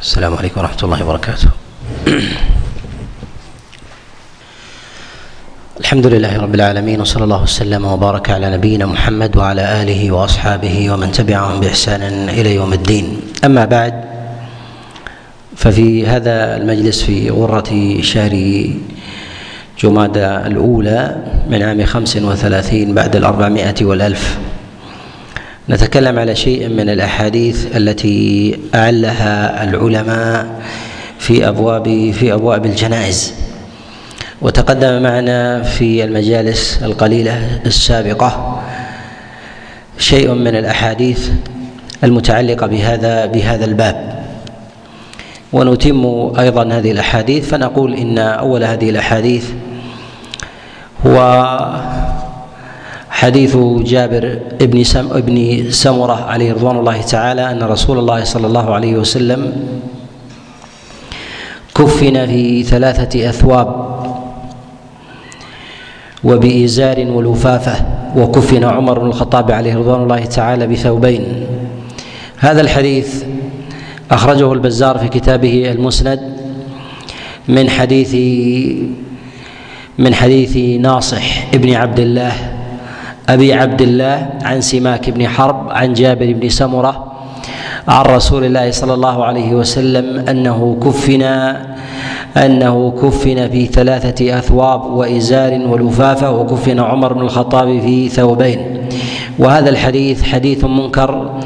السلام عليكم ورحمة الله وبركاته. الحمد لله رب العالمين وصلى الله وسلم وبارك على نبينا محمد وعلى آله وأصحابه ومن تبعهم بإحسان إلى يوم الدين. أما بعد ففي هذا المجلس في غرة شهر جمادى الأولى من عام خمس وثلاثين بعد الأربعمائة والألف نتكلم على شيء من الأحاديث التي أعلها العلماء في ابواب في أبواب الجنائز. وتقدم معنا في المجالس القليلة السابقة شيء من الأحاديث المتعلقة بهذا بهذا الباب. ونتم أيضا هذه الأحاديث فنقول إن أول هذه الأحاديث هو حديث جابر بن سم ابن سمرة عليه رضوان الله تعالى أن رسول الله صلى الله عليه وسلم كفن في ثلاثة أثواب وبإزار ولفافة وكفن عمر بن الخطاب عليه رضوان الله تعالى بثوبين. هذا الحديث أخرجه البزار في كتابه المسند من حديث من حديث ناصح ابن عبد الله أبي عبد الله عن سماك بن حرب عن جابر بن سمرة عن رسول الله صلى الله عليه وسلم أنه كفن أنه كفن في ثلاثة أثواب وإزار ولفافه وكفن عمر بن الخطاب في ثوبين. وهذا الحديث حديث منكر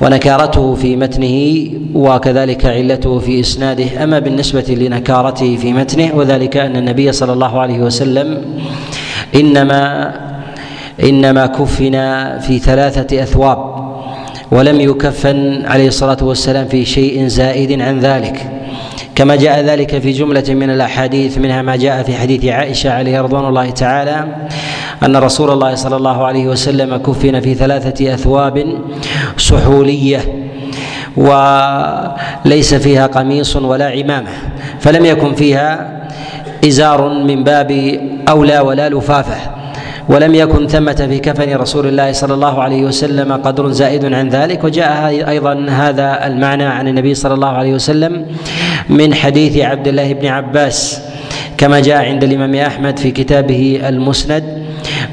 ونكارته في متنه وكذلك علته في إسناده. أما بالنسبة لنكارته في متنه وذلك أن النبي صلى الله عليه وسلم إنما إنما كفن في ثلاثة أثواب ولم يكفن عليه الصلاة والسلام في شيء زائد عن ذلك. كما جاء ذلك في جملة من الأحاديث منها ما جاء في حديث عائشة عليه رضوان الله تعالى أن رسول الله صلى الله عليه وسلم كفن في ثلاثة أثواب سحولية وليس فيها قميص ولا عمامة فلم يكن فيها إزار من باب أولى ولا لفافة. ولم يكن ثمة في كفن رسول الله صلى الله عليه وسلم قدر زائد عن ذلك وجاء أيضا هذا المعنى عن النبي صلى الله عليه وسلم من حديث عبد الله بن عباس كما جاء عند الإمام أحمد في كتابه المسند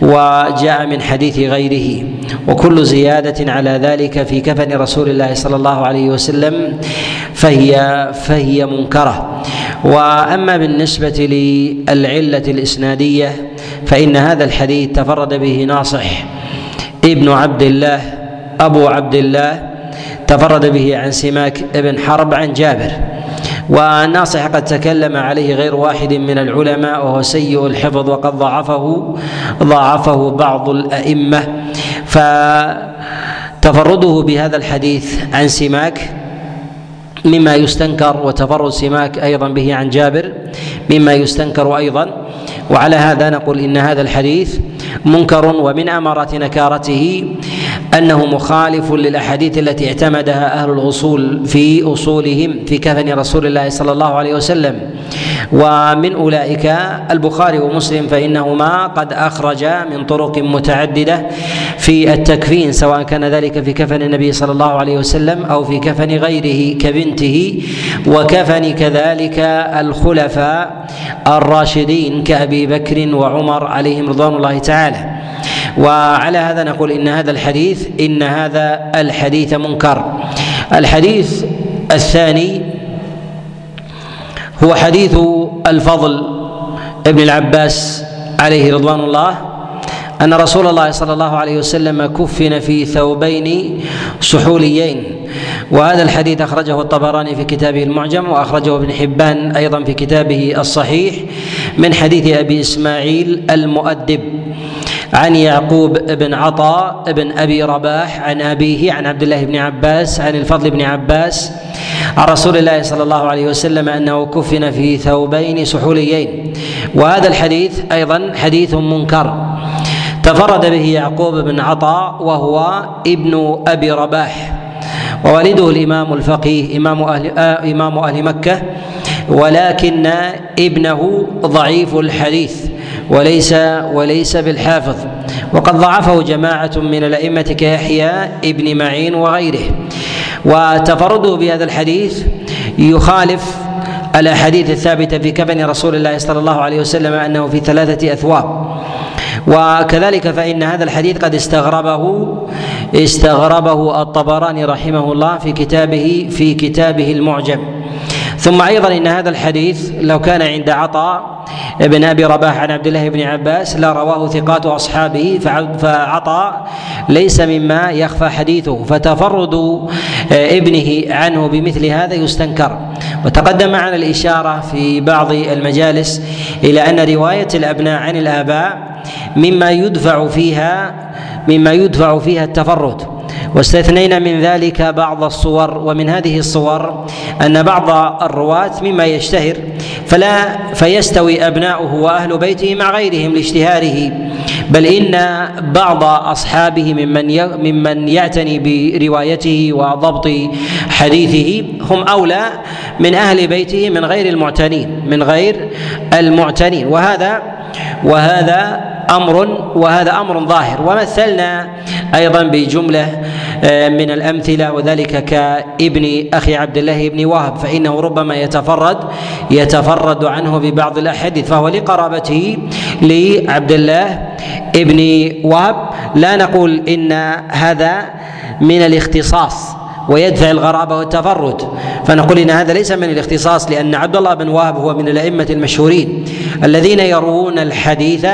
وجاء من حديث غيره. وكل زيادة على ذلك في كفن رسول الله صلى الله عليه وسلم فهي فهي منكرة. وأما بالنسبة للعلة الإسنادية فإن هذا الحديث تفرد به ناصح. ابن عبد الله أبو عبد الله تفرد به عن سماك بن حرب عن جابر. والناصح قد تكلم عليه غير واحد من العلماء وهو سيء الحفظ وقد ضعفه ضعفه بعض الأئمة. فتفرده بهذا الحديث عن سماك مما يستنكر وتفرد سماك أيضا به عن جابر مما يستنكر أيضا. وعلى هذا نقول إن هذا الحديث منكر ومن امارات نكارته أنه مخالف للأحاديث التي اعتمدها أهل الأصول في أصولهم في كفن رسول الله صلى الله عليه وسلم. ومن أولئك البخاري ومسلم فإنهما قد أخرجا من طرق متعددة في التكفين سواء كان ذلك في كفن النبي صلى الله عليه وسلم أو في كفن غيره كبنته وكفن كذلك الخلفاء الراشدين كأبي بكر وعمر عليهم رضوان الله تعالى. وعلى هذا نقول إن هذا الحديث إن هذا الحديث منكر. الحديث الثاني هو حديث الفضل ابن العباس عليه رضوان الله أن رسول الله صلى الله عليه وسلم كفن في ثوبين سحوليين وهذا الحديث أخرجه الطبراني في كتابه المعجم وأخرجه ابن حبان أيضا في كتابه الصحيح من حديث أبي إسماعيل المؤدب عن يعقوب بن عطاء بن أبي رباح عن أبيه عن عبد الله بن عباس عن الفضل بن عباس عن رسول الله صلى الله عليه وسلم أنه كفن في ثوبين سحوليين. وهذا الحديث أيضا حديث منكر. تفرد به يعقوب بن عطاء وهو ابن أبي رباح. ووالده الإمام الفقيه إمام أهل آه إمام أهل مكة. ولكن ابنه ضعيف الحديث. وليس وليس بالحافظ. وقد ضعفه جماعة من الأئمة كيحيى ابن معين وغيره. وتفرده بهذا الحديث يخالف الأحاديث الثابتة في كفن رسول الله صلى الله عليه وسلم أنه في ثلاثة أثواب. وكذلك فإن هذا الحديث قد استغربه استغربه الطبراني رحمه الله في كتابه في كتابه المعجم. ثم أيضا إن هذا الحديث لو كان عند عطاء ابن أبي رباح عن عبد الله بن عباس لا رواه ثقات أصحابه فعطاء ليس مما يخفى حديثه فتفرد آه، ابنه عنه بمثل هذا يستنكر. وتقدم معنا الإشارة في بعض المجالس إلى أن رواية الأبناء عن الآباء مما يدفع فيها مما يدفع فيها التفرد. واستثنينا من ذلك بعض الصور ومن هذه الصور أن بعض الرواة مما يشتهر فلا فيستوي أبناؤه وأهل بيته مع غيرهم لاشتهاره بل إن بعض أصحابه ممن ممن يعتني بروايته وضبط حديثه هم أولى من أهل بيته من غير المعتنين من غير المعتنين وهذا وهذا أمر وهذا أمر ظاهر. ومثلنا أيضا بجملة آه، من الأمثلة وذلك كابن أخي عبد الله بن وهب فإنه ربما يتفرد يتفرد عنه ببعض الأحاديث فهو لقرابته لعبد الله ابن وهب. لا نقول إن هذا من الاختصاص ويدفع الغرابة والتفرد فنقول إن هذا ليس من الاختصاص لأن عبد الله بن وهب هو من الأئمة المشهورين الذين يروون الحديث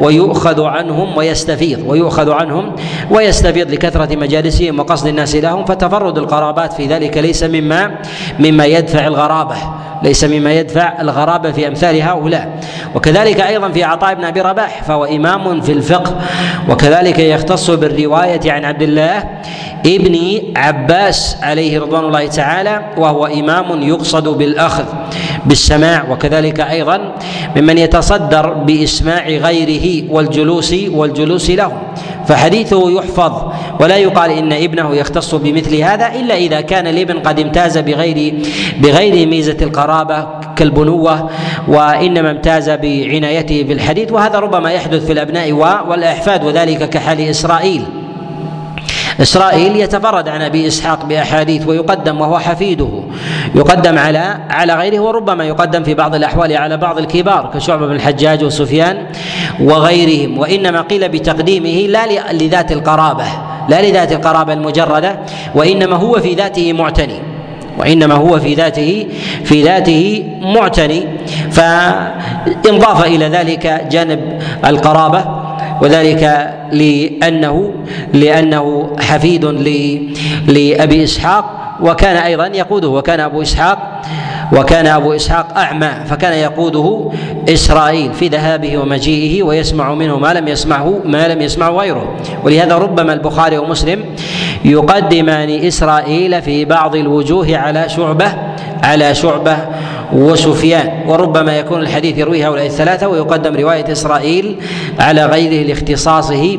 ويؤخذ عنهم ويستفيض ويؤخذ عنهم ويستفيض لكثرة مجالسهم وقصد الناس لهم فتفرد القرابات في ذلك ليس مما مما يدفع الغرابة ليس مما يدفع الغرابة في أمثال هؤلاء. وكذلك أيضا في عطاء بن أبي رباح فهو إمام في الفقه وكذلك يختص بالرواية عن عبد الله ابن عباس عليه رضوان الله تعالى وهو إمام يقصد بالأخذ بالسماع وكذلك أيضا ممن يتصدر بإسماع غيره والجلوس والجلوس له. فحديثه يحفظ ولا يقال إن ابنه يختص بمثل هذا إلا إذا كان الابن قد امتاز بغير بغير ميزة القرابة كالبنوة وإنما امتاز بعنايته بالحديث وهذا ربما يحدث في الأبناء والإحفاد وذلك كحال إسرائيل. إسرائيل يتفرد عن أبي إسحاق بأحاديث ويقدم وهو حفيده. يقدم على على غيره وربما يقدم في بعض الأحوال على بعض الكبار كشعبة بن الحجاج وسفيان وغيرهم. وإنما قيل بتقديمه لا لذات القرابة لا لذات القرابة المجردة وإنما هو في ذاته معتني. وإنما هو في ذاته في ذاته معتني. فإنضاف إلى ذلك جانب القرابة. وذلك لأنه لأنه حفيد لأبي إسحاق وكان أيضا يقوده وكان أبو إسحاق وكان أبو إسحاق أعمى فكان يقوده إسرائيل في ذهابه ومجيئه ويسمع منه ما لم يسمعه ما لم يسمعه غيره. ولهذا ربما البخاري ومسلم يقدمان إسرائيل في بعض الوجوه على شعبة على شعبة وسفيان. وربما يكون الحديث يرويه هؤلاء الثلاثة ويقدم رواية إسرائيل على غيره لاختصاصه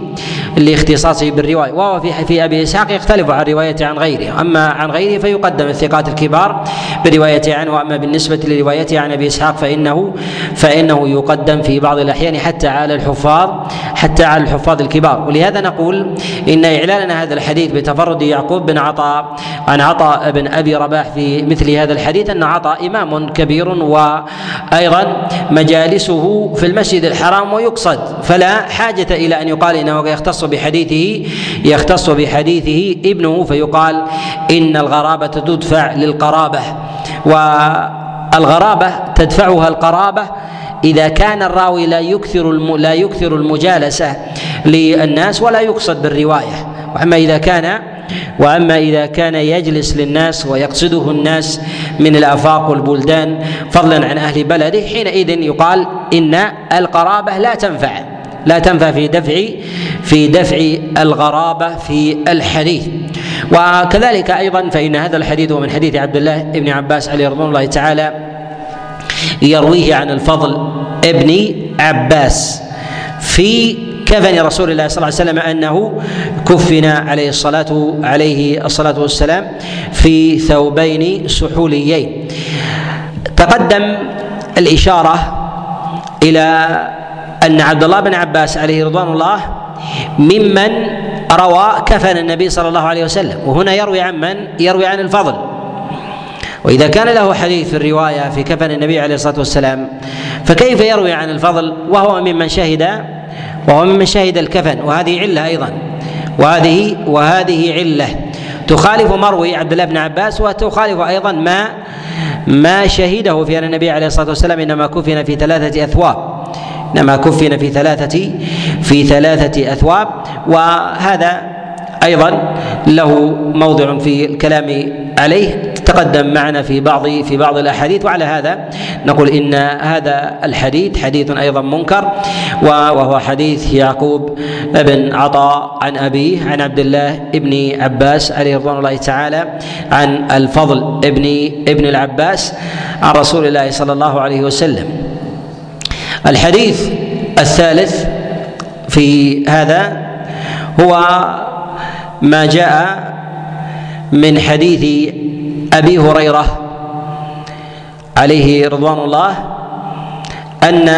لاختصاصه بالرواية. وهو في في أبي إسحاق يختلف عن روايته عن غيره. أما عن غيره فيقدم الثقات الكبار بروايته عنه وأما بالنسبة لروايته عن أبي إسحاق فإنه فإنه يقدم في بعض الأحيان حتى على الحفاظ حتى على الحفاظ الكبار. ولهذا نقول إن إعلاننا هذا الحديث بتفرد يعقوب بن عطاء عن عطاء بن أبي رباح في مثل هذا الحديث أن عطاء إمام كبير وأيضا مجالسه في المسجد الحرام ويقصد. فلا حاجة إلى أن يقال إنه يختص بحديثه يختص بحديثه ابنه فيقال إن الغرابه تدفع للقرابة والغرابة تدفعها القرابة إذا كان الراوي لا يكثر لا يكثر المجالسة للناس ولا يقصد بالرواية. وأما إذا كان وأما إذا كان يجلس للناس ويقصده الناس من الأفاق والبلدان فضلا عن أهل بلده حينئذ يقال إن القرابة لا تنفع. لا تنفع في دفع في دفع الغرابة في الحديث. وكذلك أيضا فإن هذا الحديث هو من حديث عبد الله بن عباس عليه رضوان الله تعالى يرويه عن الفضل ابن عباس في كفن رسول الله صلى الله عليه وسلم أنه كفن عليه الصلاة عليه الصلاة والسلام في ثوبين سحوليين. تقدم الإشارة إلى أن عبد الله بن عباس عليه رضوان الله ممن روى كفن النبي صلى الله عليه وسلم وهنا يروي عن من؟ يروي عن الفضل. وإذا كان له حديث في الرواية في كفن النبي عليه الصلاة والسلام فكيف يروي عن الفضل؟ وهو ممن شهد وهو ممن شهد الكفن وهذه علة أيضا. وهذه وهذه علة. تخالف مروي عبد الله بن عباس وتخالف أيضا ما ما شهده في أن النبي عليه الصلاة والسلام إنما كفن في ثلاثة أثواب. إنما كفن في ثلاثة في ثلاثة أثواب وهذا أيضا له موضع في الكلام عليه تقدم معنا في بعض في بعض الأحاديث وعلى هذا نقول إن هذا الحديث حديث أيضا منكر وهو حديث يعقوب بن عطاء عن أبيه عن عبد الله بن عباس عليه رضوان الله تعالى عن الفضل ابن ابن العباس عن رسول الله صلى الله عليه وسلم. الحديث الثالث في هذا هو ما جاء من حديث أبي هريرة عليه رضوان الله أن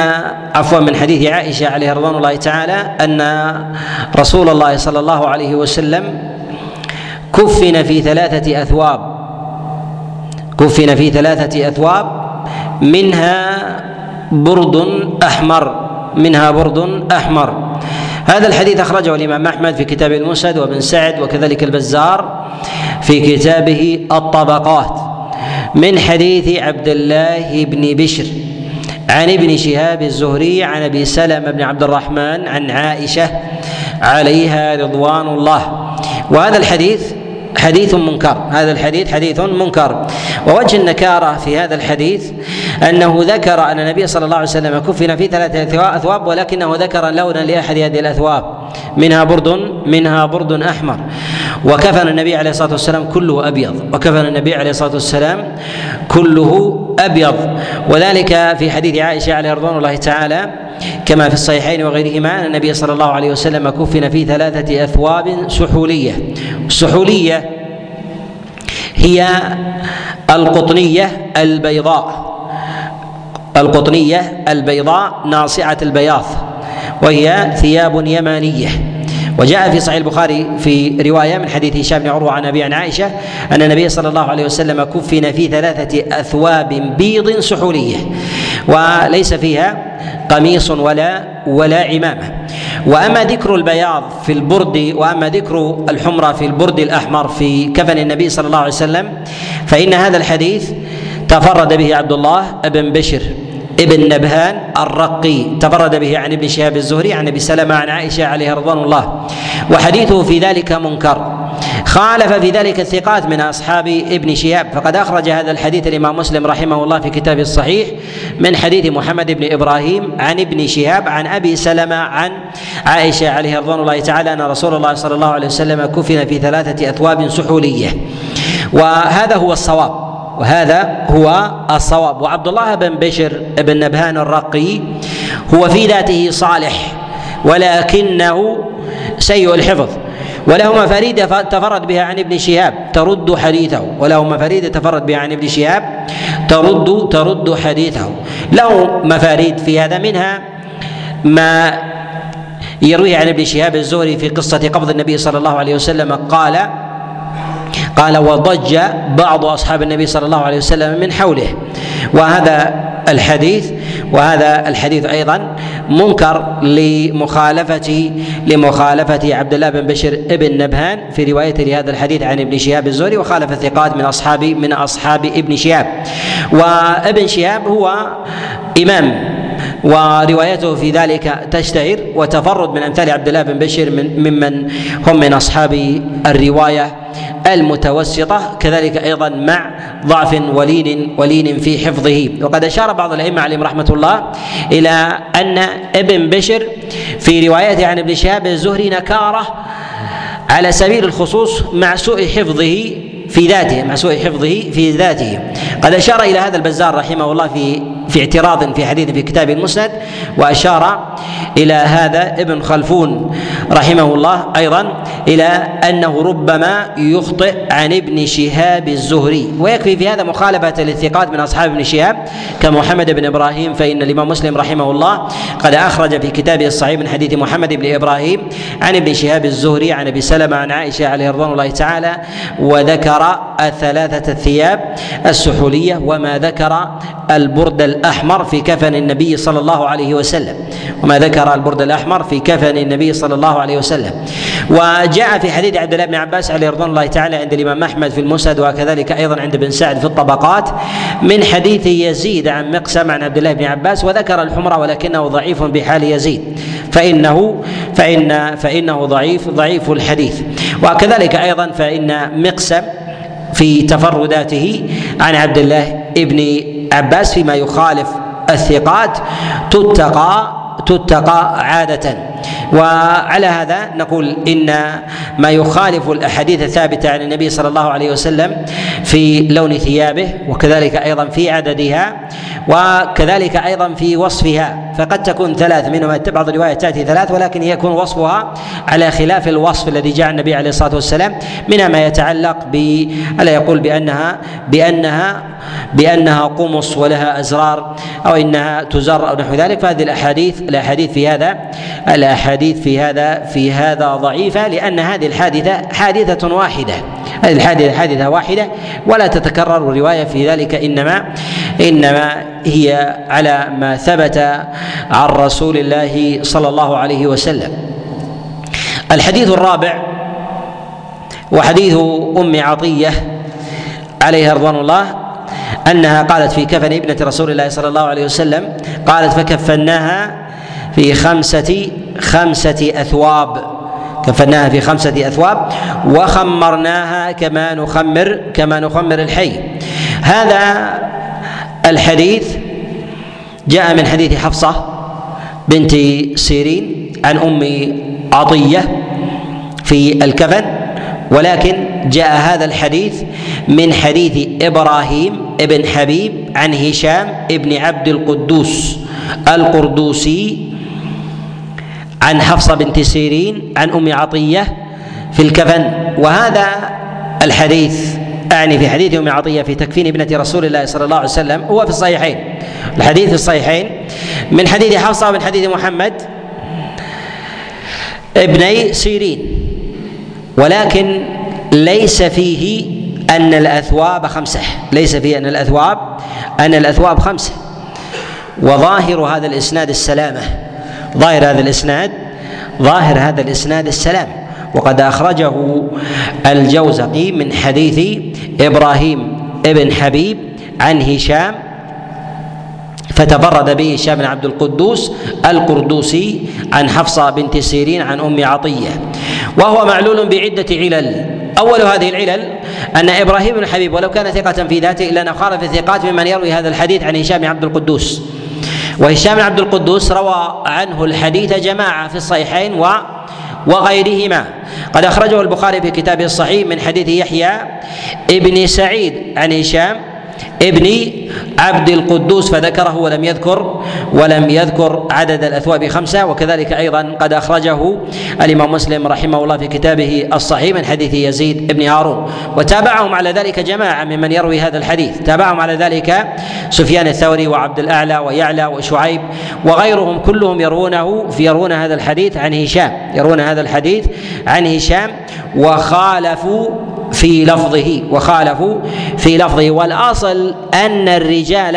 عفوا من حديث عائشة عليه رضوان الله تعالى أن رسول الله صلى الله عليه وسلم كفن في ثلاثة أثواب كفن في ثلاثة أثواب منها برد أحمر منها برد أحمر. هذا الحديث أخرجه الإمام أحمد في كتاب المسند وابن سعد وكذلك البزار في كتابه الطبقات. من حديث عبد الله بن بشر عن ابن شهاب الزهري عن أبي سلمة بن عبد الرحمن عن عائشة عليها رضوان الله. وهذا الحديث حديث منكر هذا الحديث حديث منكر. ووجه النكارة في هذا الحديث أنه ذكر أن النبي صلى الله عليه وسلم كفن في ثلاثة أثواب ولكنه ذكر لونا لأحد هذه الأثواب. منها برد منها برد أحمر. وكفن النبي عليه الصلاة والسلام كله أبيض. وكفن النبي عليه الصلاة والسلام كله أبيض. وذلك في حديث عائشة عليه رضوان الله تعالى. كما في الصحيحين وغيرهما أن النبي صلى الله عليه وسلم كفن في ثلاثة أثواب سحولية. السحولية هي القطنية البيضاء. القطنية البيضاء ناصعة البياض وهي ثياب يمانية. وجاء في صحيح البخاري في رواية من حديث هشام بن عروة عن أبي عن عائشة أن النبي صلى الله عليه وسلم كفن في ثلاثة أثواب بيض سحولية وليس فيها قميص ولا ولا عمامة. وأما ذكر البياض في البرد وأما ذكر الحمرة في البرد الأحمر في كفن النبي صلى الله عليه وسلم فإن هذا الحديث تفرد به عبد الله بن بشر ابن نبهان الرقي تفرد به عن ابن شهاب الزهري عن أبي سلمة عن عائشة عليه رضوان الله. وحديثه في ذلك منكر. خالف في ذلك الثقات من أصحاب ابن شهاب. فقد أخرج هذا الحديث الإمام مسلم رحمه الله في كتابه الصحيح من حديث محمد بن إبراهيم عن ابن شهاب عن أبي سلمة عن عائشة عليه رضوان الله تعالى أن رسول الله صلى الله عليه وسلم كفن في ثلاثة أثواب سحولية. وهذا هو الصواب. وهذا هو الصواب. وعبد الله بن بشر بن نبهان الرقي هو في ذاته صالح ولكنه سيء الحفظ وله مفاريد تفرد بها عن ابن شهاب ترد حديثه وله مفاريد تفرد بها عن ابن شهاب ترد ترد حديثه. له مفاريد في هذا منها ما يرويه عن ابن شهاب الزهري في قصة قبض النبي صلى الله عليه وسلم قال قال وضج بعض أصحاب النبي صلى الله عليه وسلم من حوله. وهذا الحديث وهذا الحديث أيضا منكر لمخالفة لمخالفة عبد الله بن بشر ابن نبهان في روايته لهذا الحديث عن ابن شهاب الزهري وخالف الثقات من اصحاب من أصحاب ابن شهاب. وابن شهاب هو إمام وروايته في ذلك تشتهر وتفرد من أمثال عبد الله بن بشير من ممن هم من أصحاب الرواية المتوسطة كذلك أيضا مع ضعف ولين ولين في حفظه. وقد أشار بعض الأئمة عليهم رحمة الله إلى أن ابن بشر في روايته عن ابن شهاب الزهري نكارة على سبيل الخصوص مع سوء حفظه في ذاته مع سوء حفظه في ذاته. قد أشار إلى هذا البزار رحمه الله في في اعتراض في حديث في كتاب المسند وأشار إلى هذا ابن خلفون رحمه الله أيضا إلى أنه ربما يخطئ عن ابن شهاب الزهري ويكفي في هذا مخالفة الثقات من أصحاب ابن شهاب كمحمد بن إبراهيم فإن الإمام مسلم رحمه الله قد أخرج في كتابه الصحيح من حديث محمد بن إبراهيم عن ابن شهاب الزهري عن أبي سلمة عن عائشة عليه رضوان الله تعالى وذكر الثلاثة الثياب السحولية وما ذكر البرد الأحمر في كفن النبي صلى الله عليه وسلم. وما ذكر البرد الأحمر في كفن النبي صلى الله عليه وسلم. وجاء في حديث عبد الله بن عباس عليه رضوان الله تعالى عند الإمام أحمد في المسند وكذلك أيضا عند بن سعد في الطبقات من حديث يزيد عن مقسم عن عبد الله بن عباس وذكر الحمرة ولكنه ضعيف بحال يزيد. فإنه فإن فإنه ضعيف ضعيف الحديث. وكذلك أيضا فإن مقسم في تفرداته عن عبد الله بن عباس فيما يخالف الثقات تتقى تتقى عادة. وعلى هذا نقول إن ما يخالف الأحاديث الثابتة عن النبي صلى الله عليه وسلم في لون ثيابه وكذلك أيضا في عددها وكذلك أيضا في وصفها. فقد تكون ثلاث منها بعض الروايات تأتي ثلاث ولكن يكون وصفها على خلاف الوصف الذي جاء النبي عليه الصلاة والسلام منها ما يتعلق ب ألا يقول بأنها بأنها بأنها قمص ولها أزرار أو إنها تزر أو نحو ذلك. فهذه الأحاديث الأحاديث في هذا الأحاديث في هذا في هذا ضعيفة لأن هذه الحادثة حادثة واحدة. هذه الحادثة حادثة واحدة ولا تتكرر الرواية في ذلك إنما إنما هي على ما ثبت عن رسول الله صلى الله عليه وسلم. الحديث الرابع وحديث أم عطية عليها رضوان الله أنها قالت في كفن ابنة رسول الله صلى الله عليه وسلم قالت فكفناها في خمسه خمسة أثواب. كفناها في خمسة أثواب. وخمرناها كما نخمر كما نخمر الحي. هذا الحديث جاء من حديث حفصة بنت سيرين عن أم عطية في الكفن. ولكن جاء هذا الحديث من حديث إبراهيم ابن حبيب عن هشام ابن عبد القدوس القردوسي عن حفصة بنت سيرين عن أم عطية في الكفن. وهذا الحديث أعني في حديث أم عطية في تكفين ابنة رسول الله صلى الله عليه وسلم هو في الصحيحين. الحديث في الصحيحين من حديث حفصة ومن حديث محمد ابني سيرين. ولكن ليس فيه أن الأثواب خمسة. ليس فيه أن الأثواب أن الأثواب خمسة. وظاهر هذا الإسناد السلامة. ظاهر هذا الإسناد ظاهر هذا الإسناد السلام. وقد أخرجه الجوزقي من حديث إبراهيم ابن حبيب عن هشام فتفرد به هشام بن عبد القدوس القردوسي عن حفصة بنت سيرين عن أم عطية. وهو معلول بعدة علل. أول هذه العلل أن إبراهيم بن حبيب ولو كان ثقة في ذاته إلا أنه خالف الثقات ممن يروي هذا الحديث عن هشام بن عبد القدوس. وهشام بن عبد القدوس روى عنه الحديث جماعة في الصحيحين و وغيرهما. قد أخرجه البخاري في كتابه الصحيح من حديث يحيى ابن سعيد عن هشام ابن عبد القدوس فذكره ولم يذكر ولم يذكر عدد الأثواب خمسة وكذلك أيضا قد أخرجه الإمام مسلم رحمه الله في كتابه الصحيح من حديث يزيد بن هارون. وتابعهم على ذلك جماعة ممن يروي هذا الحديث. تابعهم على ذلك سفيان الثوري وعبد الأعلى ويعلى وشعيب وغيرهم كلهم يروونه في يرون هذا الحديث عن هشام يرون هذا الحديث عن هشام وخالفوا في لفظه وخالفوا في لفظه. والأصل أن الرجال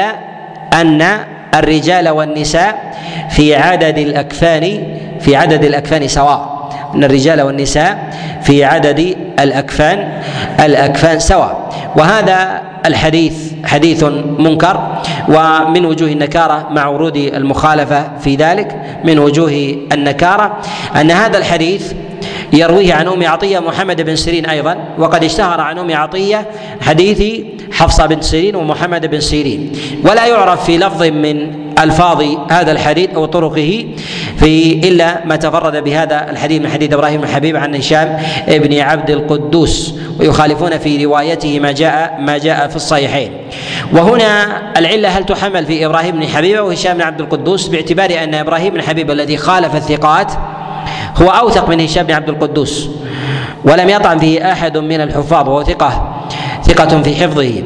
أن الرجال والنساء في عدد الأكفان في عدد الأكفان سواء. أن الرجال والنساء في عدد الأكفان الأكفان سواء. وهذا الحديث حديث منكر ومن وجوه النكارة مع ورود المخالفة في ذلك من وجوه النكارة أن هذا الحديث يرويه عن أم عطية محمد بن سيرين أيضا وقد اشتهر عن أم عطية حديث حفصة بن سيرين ومحمد بن سيرين. ولا يعرف في لفظ من ألفاظ هذا الحديث أو طرقه في إلا ما تفرد بهذا الحديث من حديث إبراهيم بن حبيب عن هشام بن عبد القدوس ويخالفون في روايته ما جاء ما جاء في الصحيحين. وهنا العلة هل تحمل في إبراهيم بن حبيبة وهشام بن عبد القدوس باعتبار أن إبراهيم بن حبيبة الذي خالف الثقات هو أوثق من هشام بن عبد القدوس ولم يطعن فيه أحد من الحفاظ وهو ثقة ثقة في حفظه.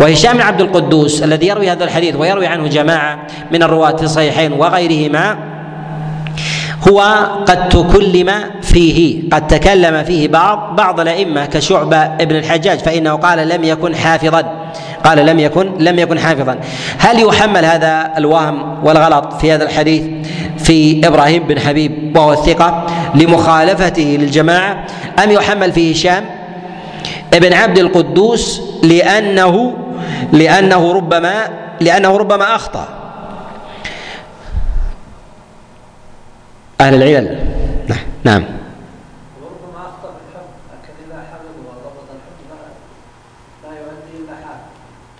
وهشام بن عبد القدوس الذي يروي هذا الحديث ويروي عنه جماعة من الرواة في الصحيحين وغيرهما هو قد تكلم فيه قد تكلم فيه بعض بعض الأئمة كشعبة ابن الحجاج فإنه قال لم يكن حافظا قال لم يكن لم يكن حافظا. هل يحمل هذا الوهم والغلط في هذا الحديث؟ في إبراهيم بن حبيب وهو الثقة لمخالفته للجماعة أم يحمل في هشام ابن عبد القدوس لأنه لأنه ربما لأنه ربما أخطأ أهل العلل نعم, نعم.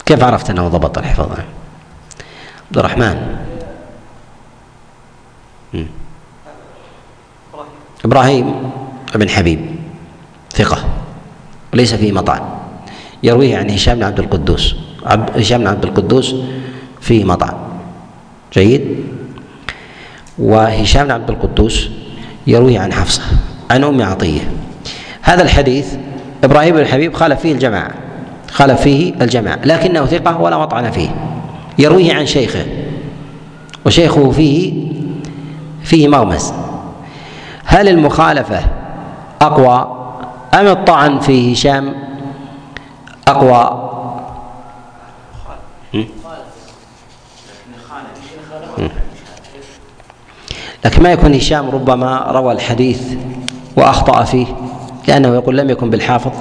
كيف عرفت أنه ضبط الحفظ؟ عبد الرحمن إبراهيم بن حبيب ثقة وليس فيه مطعن. يرويه عن هشام بن عبد القدوس. هشام بن عبد القدوس فيه مطعن. جيد؟ وهشام بن عبد القدوس يروي عن حفصة عن أم عطية. هذا الحديث إبراهيم بن الحبيب خالف فيه الجماعة خالف فيه الجماعة لكنه ثقة ولا مطعن فيه. يرويه عن شيخه وشيخه فيه فيه مغمس. هل المخالفة أقوى أم الطعن في هشام أقوى؟ لكن ما يكون هشام ربما روى الحديث وأخطأ فيه لأنه يقول لم يكن بالحافظ.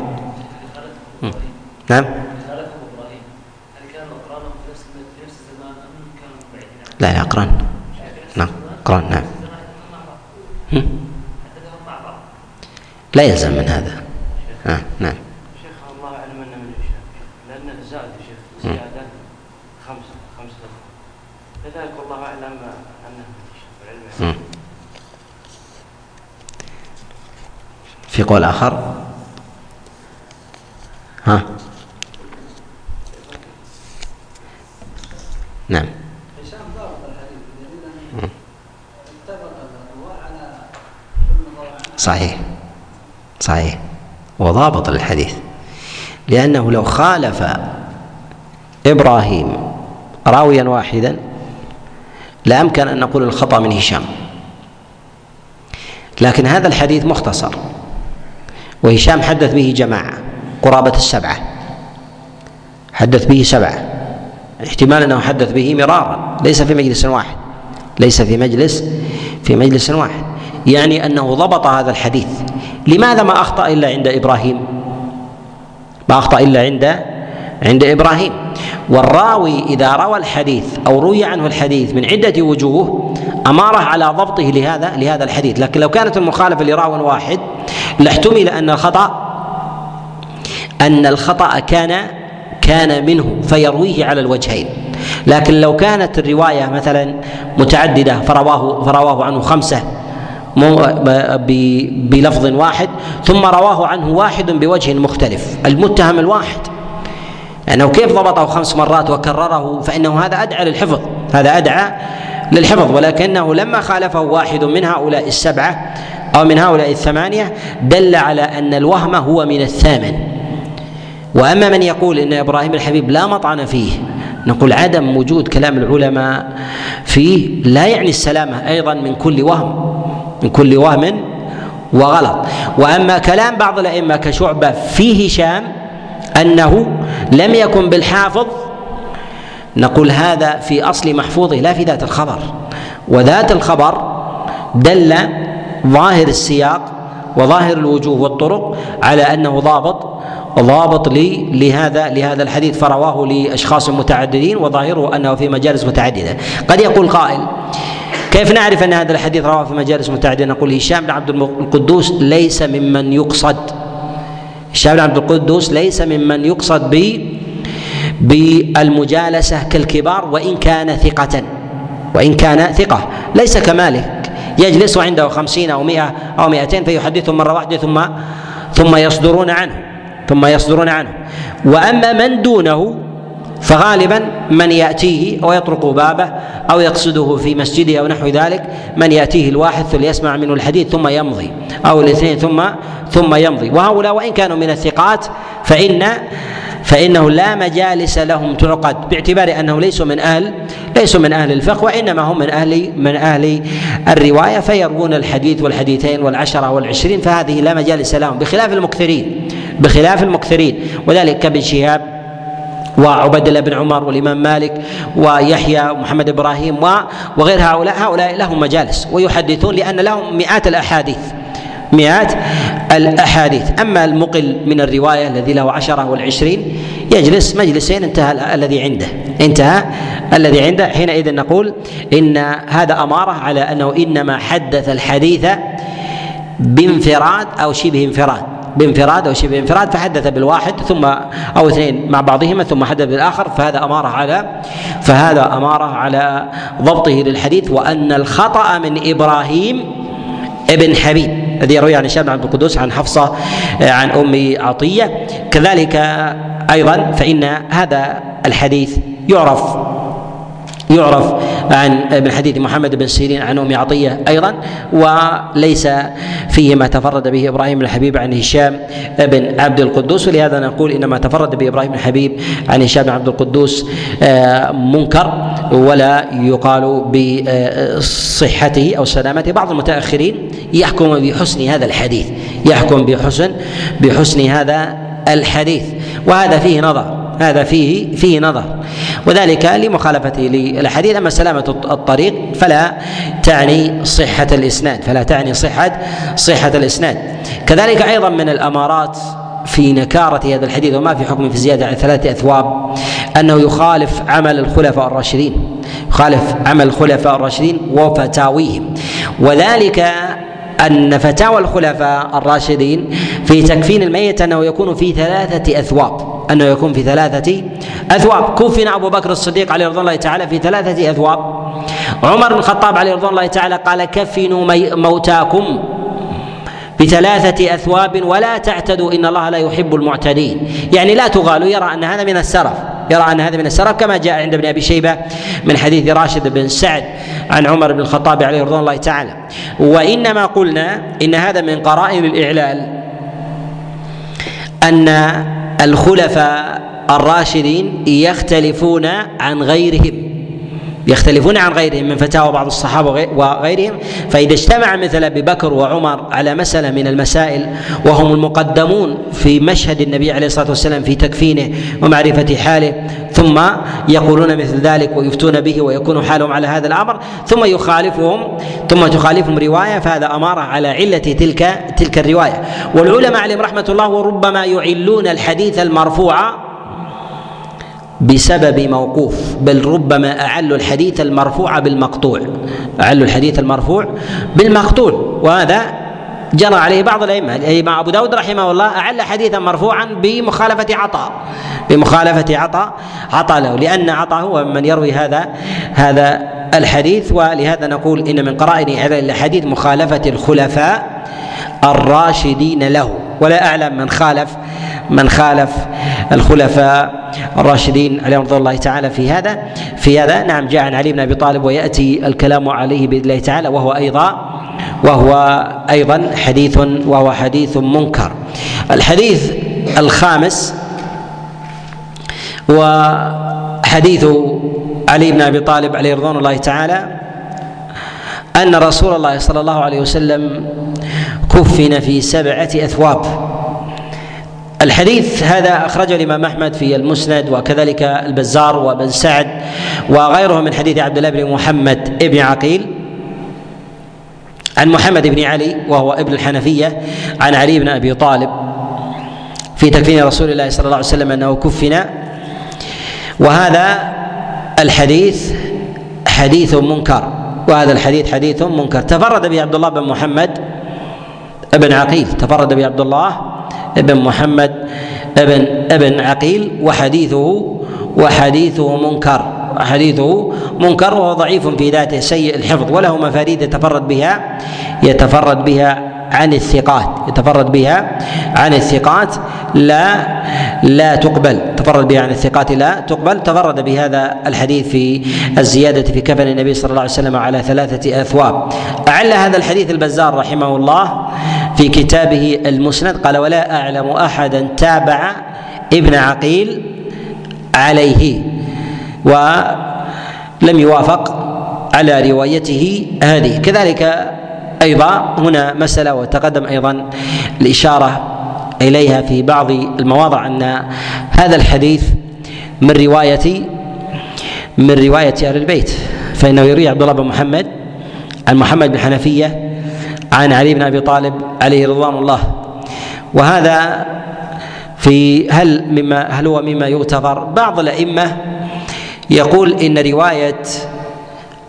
نعم. لا لا أقران نعم. أقران نعم. لا يلزم من هذا. آه نعم. شيخ الله أعلم أنه من لأنه زاد شيخ زيادة خمسة خمسة. لذلك والله أعلم أنه في قول آخر؟ ها؟ نعم. صحيح. صحيح. وضابط الحديث. لأنه لو خالف إبراهيم راويا واحدا لأمكن أن نقول الخطأ من هشام. لكن هذا الحديث مختصر. وهشام حدث به جماعة قرابة السبعة. حدث به سبعة. احتمال أنه حدث به مرارا. ليس في مجلس واحد. ليس في مجلس في مجلس واحد. يعني أنه ضبط هذا الحديث. لماذا ما أخطأ إلا عند إبراهيم؟ ما أخطأ إلا عند عند إبراهيم. والراوي إذا روى الحديث أو روي عنه الحديث من عدة وجوه أمارة على ضبطه لهذا لهذا الحديث. لكن لو كانت المخالفة لراو واحد لاحتمل أن الخطأ أن الخطأ كان كان منه فيرويه على الوجهين. لكن لو كانت الرواية مثلا متعددة فرواه فرواه عنه خمسة بلفظ واحد ثم رواه عنه واحد بوجه مختلف المتهم الواحد. لأنه يعني كيف ضبطه خمس مرات وكرره فإنه هذا أدعى للحفظ هذا أدعى للحفظ ولكنه لما خالفه واحد من هؤلاء السبعة أو من هؤلاء الثمانية دل على أن الوهم هو من الثامن. وأما من يقول إن إبراهيم الحبيب لا مطعن فيه نقول عدم وجود كلام العلماء فيه لا يعني السلامة أيضا من كل وهم. من كل وهم وغلط. وأما كلام بعض الأئمة كشعبة في هشام أنه لم يكن بالحافظ نقول هذا في أصل محفوظه لا في ذات الخبر. وذات الخبر دل ظاهر السياق وظاهر الوجوه والطرق على أنه ضابط ضابط لي لهذا لهذا الحديث فرواه لأشخاص متعددين وظاهره أنه في مجالس متعددة. قد يقول قائل كيف نعرف أن هذا الحديث رواه في مجالس متعددة؟ نقول هشام بن عبد القدوس ليس ممن يقصد. هشام بن عبد القدوس ليس ممن يقصد ب بالمجالسة كالكبار وإن كان ثقة. وإن كان ثقة. ليس كمالك. يجلس عنده خمسين أو مئة أو مئتين فيحدثهم مرة واحدة ثم ثم يصدرون عنه. ثم يصدرون عنه. وأما من دونه فغالبا من يأتيه ويطرق بابه أو يقصده في مسجده أو نحو ذلك من يأتيه الواحد ليسمع منه الحديث ثم يمضي أو الاثنين ثم ثم يمضي. وهؤلاء وإن كانوا من الثقات فإن فإنه لا مجالس لهم تعقد باعتبار أنهم ليسوا من أهل ليسوا من أهل الفقه وإنما هم من أهل من أهل الرواية فيروون الحديث والحديثين والعشرة والعشرين فهذه لا مجالس لهم بخلاف المكثرين بخلاف المكثرين. وذلك كابن شهاب وعبد الله بن عمر والإمام مالك ويحيى ومحمد إبراهيم وغير هؤلاء. هؤلاء لهم مجالس ويحدثون لأن لهم مئات الأحاديث. مئات الأحاديث. أما المقل من الرواية الذي له عشرة والعشرين يجلس مجلسين انتهى الذي عنده. انتهى الذي عنده. حينئذ نقول إن هذا أمارة على أنه إنما حدث الحديث بانفراد أو شبه انفراد. بانفراد أو شبه انفراد فحدث بالواحد ثم أو اثنين مع بعضهما ثم حدث بالآخر فهذا أماره على فهذا أماره على ضبطه للحديث وأن الخطأ من إبراهيم ابن حبيب الذي يروي عن هشام عبد القدوس عن حفصة عن أم عطية. كذلك أيضا فإن هذا الحديث يعرف يعرف عن ابن حديث محمد بن سيرين عن أم عطية أيضا وليس فيه ما تفرد به إبراهيم الحبيب عن هشام بن عبد القدوس ولهذا نقول إنما تفرد به إبراهيم الحبيب عن هشام بن عبد القدوس آه، منكر ولا يقال بصحته أو سلامته. بعض المتأخرين يحكم بحسن هذا الحديث يحكم بحسن بحسن هذا الحديث وهذا فيه نظر. هذا فيه فيه نظر. وذلك لمخالفته للحديث. أما سلامة الطريق فلا تعني صحة الإسناد فلا تعني صحة صحة الإسناد. كذلك أيضا من الأمارات في نكارة هذا الحديث وما في حكم في زيادة على ثلاثة أثواب أنه يخالف عمل الخلفاء الراشدين يخالف عمل الخلفاء الراشدين وفتاويهم. وذلك أن فتاوى الخلفاء الراشدين في تكفين الميت أنه يكون في ثلاثة أثواب. أنه يكون في ثلاثة أثواب. كفن أبو بكر الصديق عليه رضوان الله تعالى في ثلاثة أثواب. عمر بن الخطاب عليه رضوان الله تعالى قال كفنوا موتاكم بثلاثة أثواب ولا تعتدوا إن الله لا يحب المعتدين. يعني لا تغالوا يرى أن هذا من السرف. يرى أن هذا من السرف كما جاء عند ابن أبي شيبة من حديث راشد بن سعد عن عمر بن الخطاب عليه رضوان الله تعالى. وإنما قلنا إن هذا من قرائن الإعلال أن الخلفاء الراشدين يختلفون عن غيرهم. يختلفون عن غيرهم من فتاوى بعض الصحابة وغيرهم. فإذا اجتمع مثل أبي بكر وعمر على مسألة من المسائل وهم المقدمون في مشهد النبي عليه الصلاة والسلام في تكفينه ومعرفة حاله ثم يقولون مثل ذلك ويفتون به ويكون حالهم على هذا الأمر ثم يخالفهم ثم تخالفهم رواية فهذا أمارة على علة تلك تلك الرواية. والعلماء عليهم رحمة الله وربما يعلون الحديث المرفوع بسبب موقوف بل ربما أعلوا الحديث المرفوع بالمقطوع. أعلوا الحديث المرفوع بالمقطوع. وهذا جرى عليه بعض الأئمة. الإمام أبو داود رحمه الله أعل حديثا مرفوعا بمخالفة عطاء. بمخالفة عطاء. عطاء له لأن عطاء هو من يروي هذا هذا الحديث. ولهذا نقول إن من قرائن هذا الحديث مخالفة الخلفاء الراشدين له. ولا أعلم من خالف من خالف الخلفاء الراشدين عليهم رضي الله تعالى في هذا في هذا. نعم جاء عن علي بن أبي طالب ويأتي الكلام عليه بإذن الله تعالى وهو أيضا وهو أيضا حديث وهو حديث منكر. الحديث الخامس وحديث علي بن أبي طالب عليه رضوان الله تعالى أن رسول الله صلى الله عليه وسلم كفن في سبعة أثواب. الحديث هذا أخرجه الإمام أحمد في المسند وكذلك البزار وابن سعد وغيره من حديث عبد الله بن محمد بن عقيل. عن محمد بن علي وهو ابن الحنفية عن علي بن أبي طالب في تكفين رسول الله صلى الله عليه وسلم أنه كفن. وهذا الحديث حديث منكر وهذا الحديث حديث منكر. تفرد به عبد الله بن محمد ابن عقيل تفرد به عبد الله ابن محمد ابن ابن عقيل وحديثه وحديثه منكر. حديثه منكر وهو ضعيف في ذاته سيء الحفظ وله مفاريد يتفرد بها يتفرد بها عن الثقات يتفرد بها عن الثقات لا لا تقبل تفرد بها عن الثقات لا تقبل تفرد بهذا الحديث في الزيادة في كفن النبي صلى الله عليه وسلم على ثلاثة أثواب. أعل هذا الحديث البزار رحمه الله في كتابه المسند قال ولا أعلم أحدا تابع ابن عقيل عليه. ولم يوافق على روايته هذه. كذلك أيضا هنا مسألة وتقدم أيضا الإشارة إليها في بعض المواضع أن هذا الحديث من رواية من رواية أهل البيت فإنه يروي عبد الله بن محمد عن محمد بن حنفية عن علي بن أبي طالب عليه رضوان الله. وهذا في هل مما هل هو مما يغتفر بعض الأئمة يقول إن رواية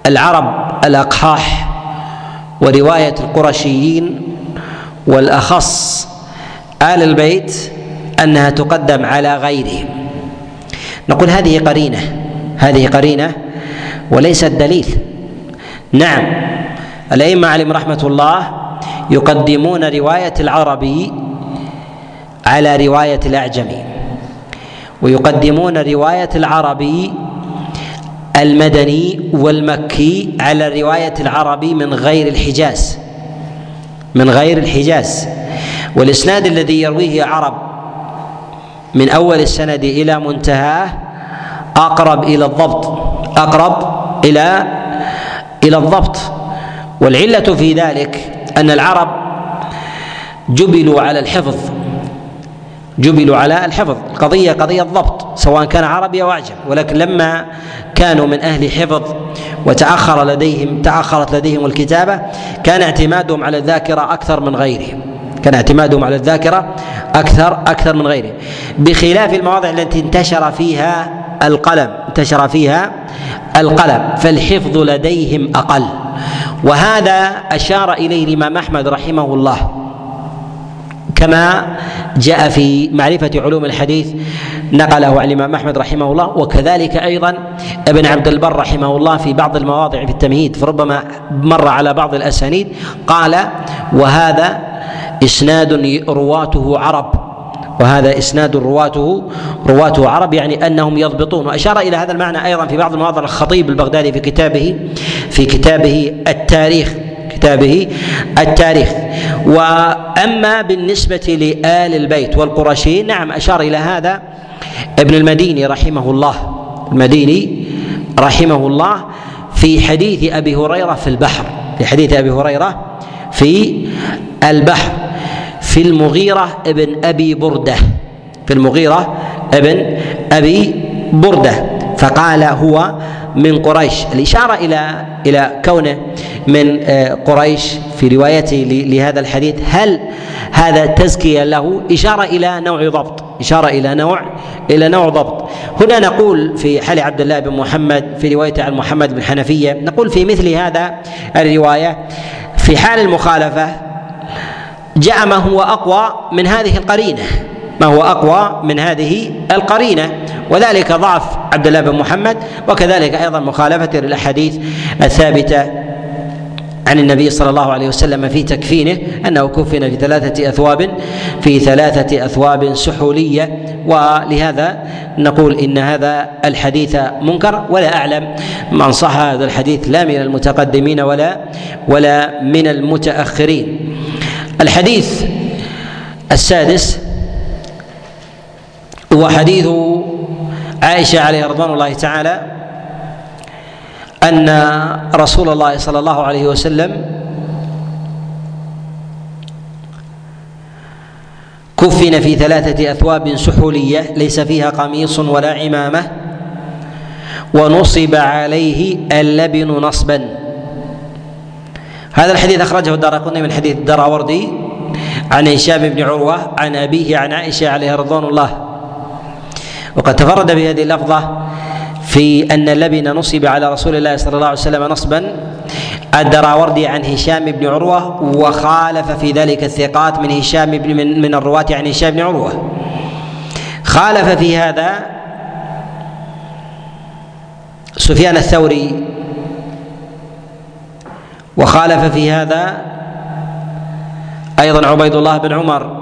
العرب الأقحاح ورواية القرشيين والأخص آل البيت أنها تقدم على غيرهم. نقول هذه قرينة هذه قرينة وليست دليل. نعم الأئمة عليهم رحمة الله يقدمون رواية العربي على رواية الأعجمي ويقدمون رواية العربي المدني والمكي على روايه العربي من غير الحجاز. من غير الحجاز. والإسناد الذي يرويه عرب من أول السند إلى منتهاه أقرب إلى الضبط. أقرب إلى إلى الضبط. والعلة في ذلك أن العرب جبلوا على الحفظ. جبلوا على الحفظ. القضية قضية ضبط سواء كان عربي أو أعجم. ولكن لما كانوا من أهل حفظ وتأخر لديهم تأخرت لديهم الكتابة كان اعتمادهم على الذاكرة أكثر من غيرهم. كان اعتمادهم على الذاكرة أكثر أكثر من غيره بخلاف المواضع التي انتشر فيها القلم انتشر فيها القلم فالحفظ لديهم أقل. وهذا أشار إليه الإمام أحمد رحمه الله. كما جاء في معرفة علوم الحديث نقله عن الإمام أحمد رحمه الله وكذلك أيضا ابن عبد البر رحمه الله في بعض المواضع في التمهيد فربما مر على بعض الأسانيد قال وهذا إسناد رواته عرب. وهذا إسناد رواته رواته عرب يعني أنهم يضبطون. وأشار إلى هذا المعنى أيضا في بعض المواضع الخطيب البغدادي في كتابه في كتابه التاريخ. كتابه التاريخ. وأما بالنسبة لآل البيت والقرشيين نعم أشار إلى هذا ابن المديني رحمه الله. المديني رحمه الله في حديث أبي هريرة في البحر في حديث أبي هريرة في البحر في المغيرة ابن أبي بردة في المغيرة ابن أبي بردة. فقال هو من قريش. الإشارة إلى إلى كونه من آه، قريش في روايته لهذا الحديث. هل هذا تزكية له؟ إشارة إلى نوع ضبط. إشارة إلى نوع إلى نوع ضبط. هنا نقول في حال عبد الله بن محمد في روايته عن محمد بن حنفية نقول في مثل هذا الرواية في حال المخالفة جاء ما هو أقوى من هذه القرينة. ما هو أقوى من هذه القرينة. وذلك ضعف عبد الله بن محمد وكذلك أيضا مخالفة للأحاديث الثابتة عن النبي صلى الله عليه وسلم في تكفينه أنه كفن في ثلاثة أثواب في ثلاثة أثواب سحولية ولهذا نقول إن هذا الحديث منكر ولا أعلم من صح هذا الحديث لا من المتقدمين ولا ولا من المتأخرين. الحديث السادس هو حديث عائشة عليه رضوان الله تعالى أن رسول الله صلى الله عليه وسلم كفن في ثلاثة أثواب سحولية ليس فيها قميص ولا عمامة ونصب عليه اللبن نصبا. هذا الحديث أخرجه الدار من حديث الدراوردي عن هشام بن عروة عن أبيه عن عائشة عليه رضوان الله. وقد تفرد بهذه اللفظة في أن اللبن نصب على رسول الله صلى الله عليه وسلم نصبا. الدراوردي عن هشام بن عروة وخالف في ذلك الثقات من هشام بن من, من الرواة عن هشام بن عروة. خالف في هذا سفيان الثوري وخالف في هذا أيضا عبيد الله بن عمر.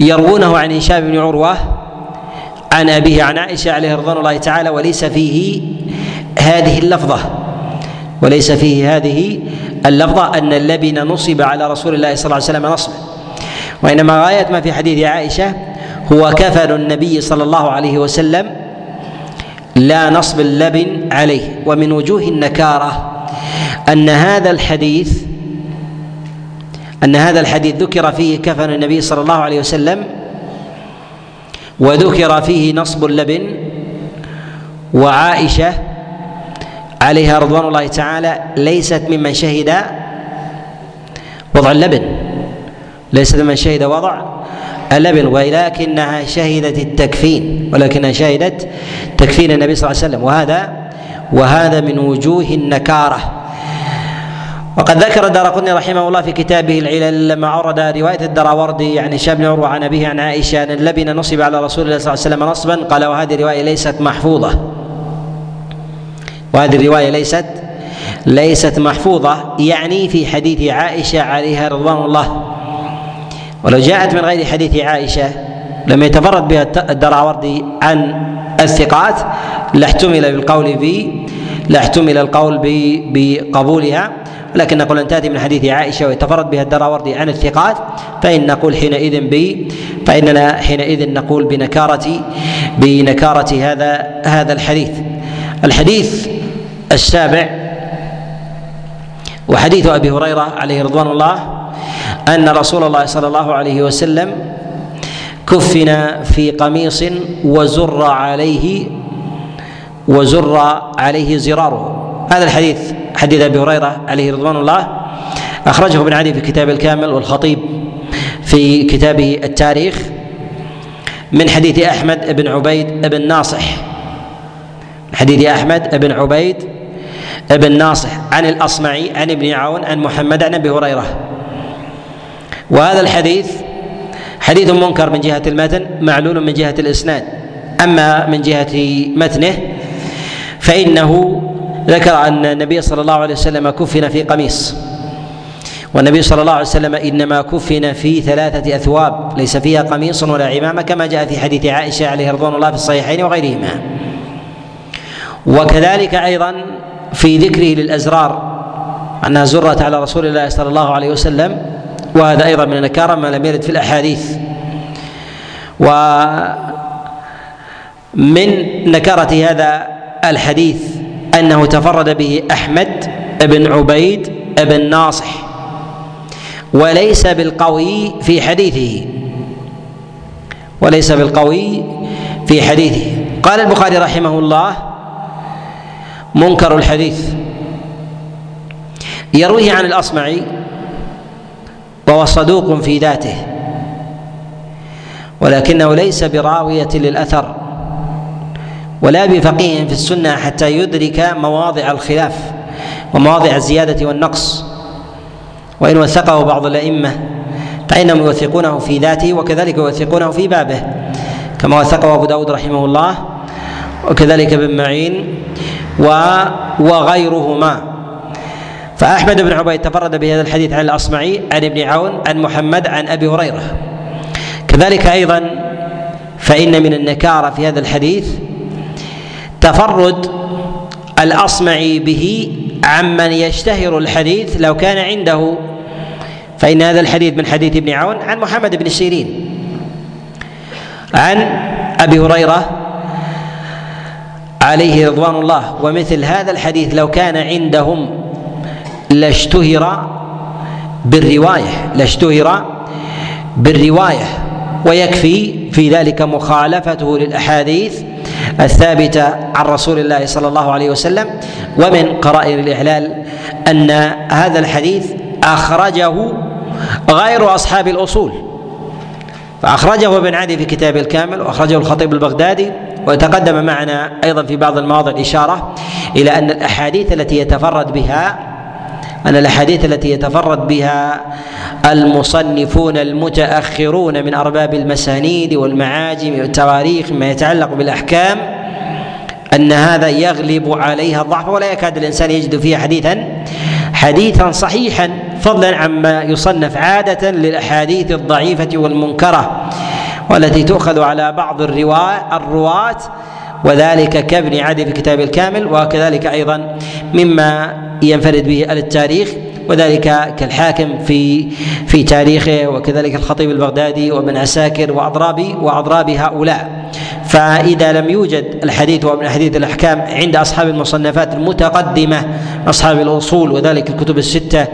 يروونه عن هشام بن عروة عن أبيه عن عائشة عليه رضوان الله تعالى وليس فيه هذه اللفظة وليس فيه هذه اللفظة أن اللبن نصب على رسول الله صلى الله عليه وسلم نصبا وإنما غاية ما في حديث عائشة هو كفن النبي صلى الله عليه وسلم لا نصب اللبن عليه ومن وجوه النكارة أن هذا الحديث أن هذا الحديث ذكر فيه كفن النبي صلى الله عليه وسلم وذكر فيه نصب اللبن وعائشة عليها رضوان الله تعالى ليست ممن شهد وضع اللبن ليست ممن شهد وضع اللبن ولكنها شهدت التكفين ولكنها شهدت تكفين النبي صلى الله عليه وسلم وهذا وهذا من وجوه النكارة. وقد ذكر الدار رحمه الله في كتابه العلل لما عرض رواية الدراوردي عن هشام بن عروة عن أبيه عن عائشة أن اللبن نصب على رسول الله صلى الله عليه وسلم نصبا. قال وهذه الرواية ليست محفوظة. وهذه الرواية ليست ليست محفوظة يعني في حديث عائشة عليها رضوان الله. ولو جاءت من غير حديث عائشة لم يتفرد بها الدراوردي عن الثقات لاحتمل بالقول ب لاحتمل القول بقبولها. لكن نقول أن تأتي من حديث عائشة ويتفرد بها الدراوردي عن الثقات فإن نقول حينئذ ب فإننا حينئذ نقول بنكاره بنكارة هذا هذا الحديث. الحديث السابع وحديث أبي هريرة عليه رضوان الله أن رسول الله صلى الله عليه وسلم كفن في قميص وزر عليه وزر عليه زراره. هذا الحديث حديث أبي هريرة عليه رضوان الله أخرجه ابن عدي في كتاب الكامل والخطيب في كتابه التاريخ من حديث أحمد بن عبيد بن ناصح. حديث أحمد بن عبيد بن ناصح عن الأصمعي عن ابن عون عن محمد عن أبي هريرة. وهذا الحديث حديث منكر من جهة المتن معلول من جهة الإسناد. أما من جهة متنه فإنه ذكر أن النبي صلى الله عليه وسلم كفن في قميص. والنبي صلى الله عليه وسلم إنما كفن في ثلاثة أثواب ليس فيها قميص ولا عمامة كما جاء في حديث عائشة عليه رضوان الله في الصحيحين وغيرهما. وكذلك أيضا في ذكره للأزرار أنها زرت على رسول الله صلى الله عليه وسلم وهذا أيضا من النكاره ما لم يرد في الأحاديث. ومن نكاره هذا الحديث أنه تفرد به أحمد بن عبيد بن ناصح وليس بالقوي في حديثه وليس بالقوي في حديثه. قال البخاري رحمه الله منكر الحديث. يرويه عن الأصمعي وهو صدوق في ذاته ولكنه ليس براوية للأثر. ولا بفقيه في السنة حتى يدرك مواضع الخلاف ومواضع الزيادة والنقص. وإن وثقه بعض الأئمة فإنهم يوثقونه في ذاته وكذلك يوثقونه في بابه كما وثقه أبو داود رحمه الله وكذلك ابن معين وغيرهما. فأحمد بن عبيد تفرد بهذا الحديث عن الأصمعي عن ابن عون عن محمد عن أبي هريرة. كذلك أيضا فإن من النكارة في هذا الحديث تفرد الأصمعي به عمن يشتهر الحديث لو كان عنده فإن هذا الحديث من حديث ابن عون عن محمد بن سيرين. عن أبي هريرة عليه رضوان الله ومثل هذا الحديث لو كان عندهم لاشتهر بالرواية لاشتهر بالرواية ويكفي في ذلك مخالفته للأحاديث الثابتة عن رسول الله صلى الله عليه وسلم ومن قرائن الإعلال أن هذا الحديث أخرجه غير أصحاب الأصول. فأخرجه ابن عدي في كتاب الكامل وأخرجه الخطيب البغدادي وتقدم معنا أيضا في بعض المواضع الإشارة إلى أن الأحاديث التي يتفرد بها أن الأحاديث التي يتفرد بها المصنفون المتأخرون من أرباب المسانيد والمعاجم والتواريخ مما يتعلق بالأحكام أن هذا يغلب عليها الضعف ولا يكاد الإنسان يجد فيها حديثا حديثا صحيحا فضلا عما يصنف عادة للأحاديث الضعيفة والمنكرة والتي تؤخذ على بعض الرواة وذلك كابن عدي في كتاب الكامل وكذلك أيضا مما ينفرد به التاريخ وذلك كالحاكم في في تاريخه وكذلك الخطيب البغدادي وابن عساكر واضراب وأضراب هؤلاء. فإذا لم يوجد الحديث ومن حديث الأحكام عند أصحاب المصنفات المتقدمة أصحاب الأصول وذلك الكتب الستة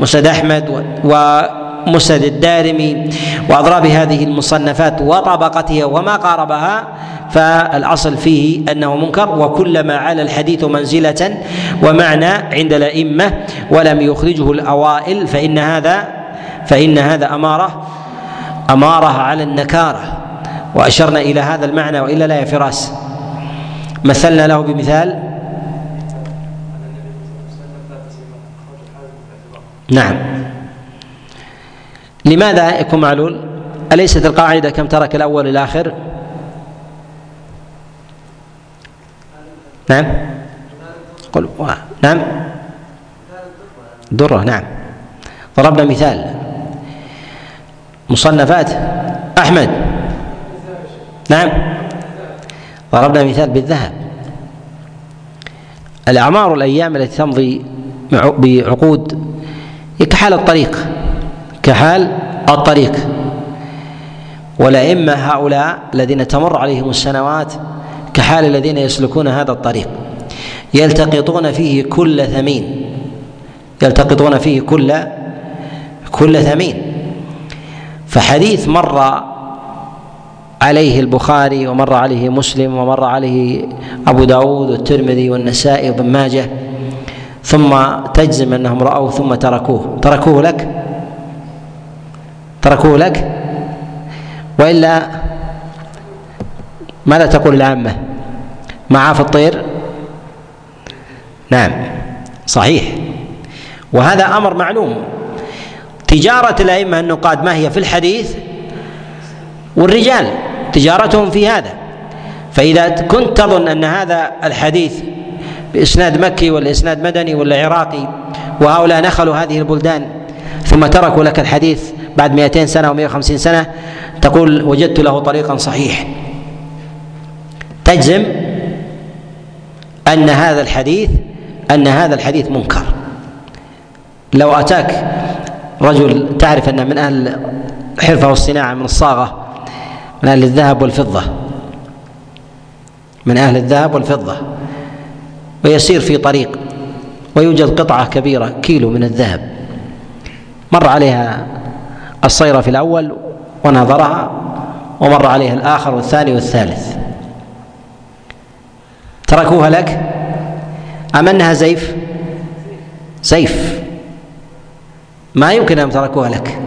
مسند أحمد و مسند الدارمي وأضراب هذه المصنفات وطبقتها وما قاربها فالأصل فيه أنه منكر وكلما على الحديث منزلة ومعنى عند الأئمة ولم يخرجه الأوائل فإن هذا فإن هذا أمارة أمارة على النكارة وأشرنا إلى هذا المعنى وإلا لا يا فراس. مثلنا له بمثال. نعم. لماذا يكون معلول؟ أليست القاعدة كم ترك الأول الآخر نعم؟ قل نعم؟ درة نعم. ضربنا مثال. مصنفات. أحمد. نعم؟ ضربنا مثال بالذهب. الأعمار الأيام التي تمضي بعقود كحال الطريق. كحال الطريق. والأئمة هؤلاء الذين تمر عليهم السنوات كحال الذين يسلكون هذا الطريق. يلتقطون فيه كل ثمين. يلتقطون فيه كل كل ثمين. فحديث مر عليه البخاري ومر عليه مسلم ومر عليه أبو داود والترمذي والنسائي وابن ماجه ثم تجزم أنهم رأوه ثم تركوه. تركوه لك؟ تركوه لك؟ وإلا ماذا تقول العامة؟ معاف الطير؟ نعم صحيح. وهذا أمر معلوم. تجارة الأئمة النقاد ما هي في الحديث؟ والرجال تجارتهم في هذا. فإذا كنت تظن أن هذا الحديث بإسناد مكي ولا اسناد مدني ولا عراقي وهؤلاء نخلوا هذه البلدان ثم تركوا لك الحديث بعد 200 سنة و150 سنة تقول وجدت له طريقا صحيح. تجزم أن هذا الحديث أن هذا الحديث منكر. لو أتاك رجل تعرف أنه من أهل الحرفة والصناعة من الصاغة من أهل الذهب والفضة من أهل الذهب والفضة ويسير في طريق ويوجد قطعة كبيرة كيلو من الذهب مر عليها الصيرفي الأول ونظرها ومر عليها الآخر والثاني والثالث. تركوها لك؟ أم أنها زيف زيف ما يمكن أن تركوها لك.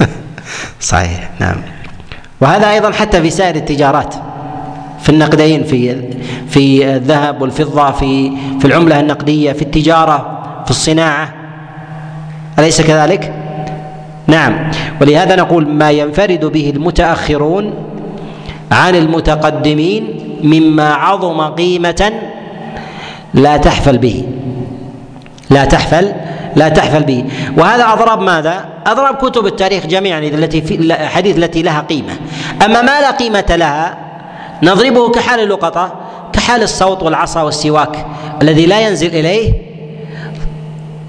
صحيح نعم. وهذا أيضا حتى في سائر التجارات في النقدين في في الذهب والفضة في في العملة النقدية في التجارة في الصناعة. أليس كذلك؟ نعم. ولهذا نقول ما ينفرد به المتأخرون عن المتقدمين مما عظم قيمة لا تحفل به. لا تحفل لا تحفل به. وهذا أضرب ماذا؟ أضرب كتب التاريخ جميعا التي في الحديث التي لها قيمة. أما ما لا قيمة لها نضربه كحال اللقطة كحال الصوت والعصا والسواك الذي لا ينزل إليه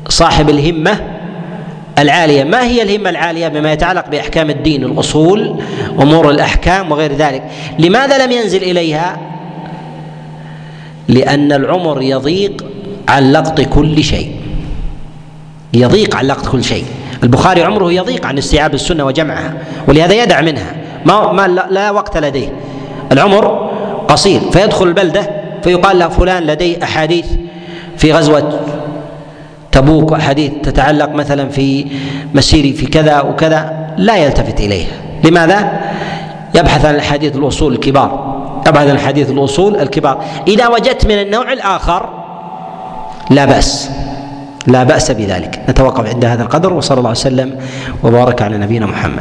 صاحب الهمة العالية. ما هي الهمة العالية؟ بما يتعلق بأحكام الدين الأصول أمور الأحكام وغير ذلك. لماذا لم ينزل إليها؟ لأن العمر يضيق عن لقط كل شيء. يضيق عن لقط كل شيء. البخاري عمره يضيق عن استيعاب السنة وجمعها ولهذا يدع منها. ما, ما لا وقت لديه. العمر قصير فيدخل البلدة فيقال له فلان لديه أحاديث في غزوة تبوك وأحاديث تتعلق مثلا في مسيري في كذا وكذا لا يلتفت إليها. لماذا؟ يبحث عن الأحاديث الأصول الكبار. يبحث عن الحديث الأصول الكبار. إذا وجدت من النوع الآخر لا بأس. لا بأس بذلك. نتوقف عند هذا القدر وصلى الله وسلم وبارك على نبينا محمد.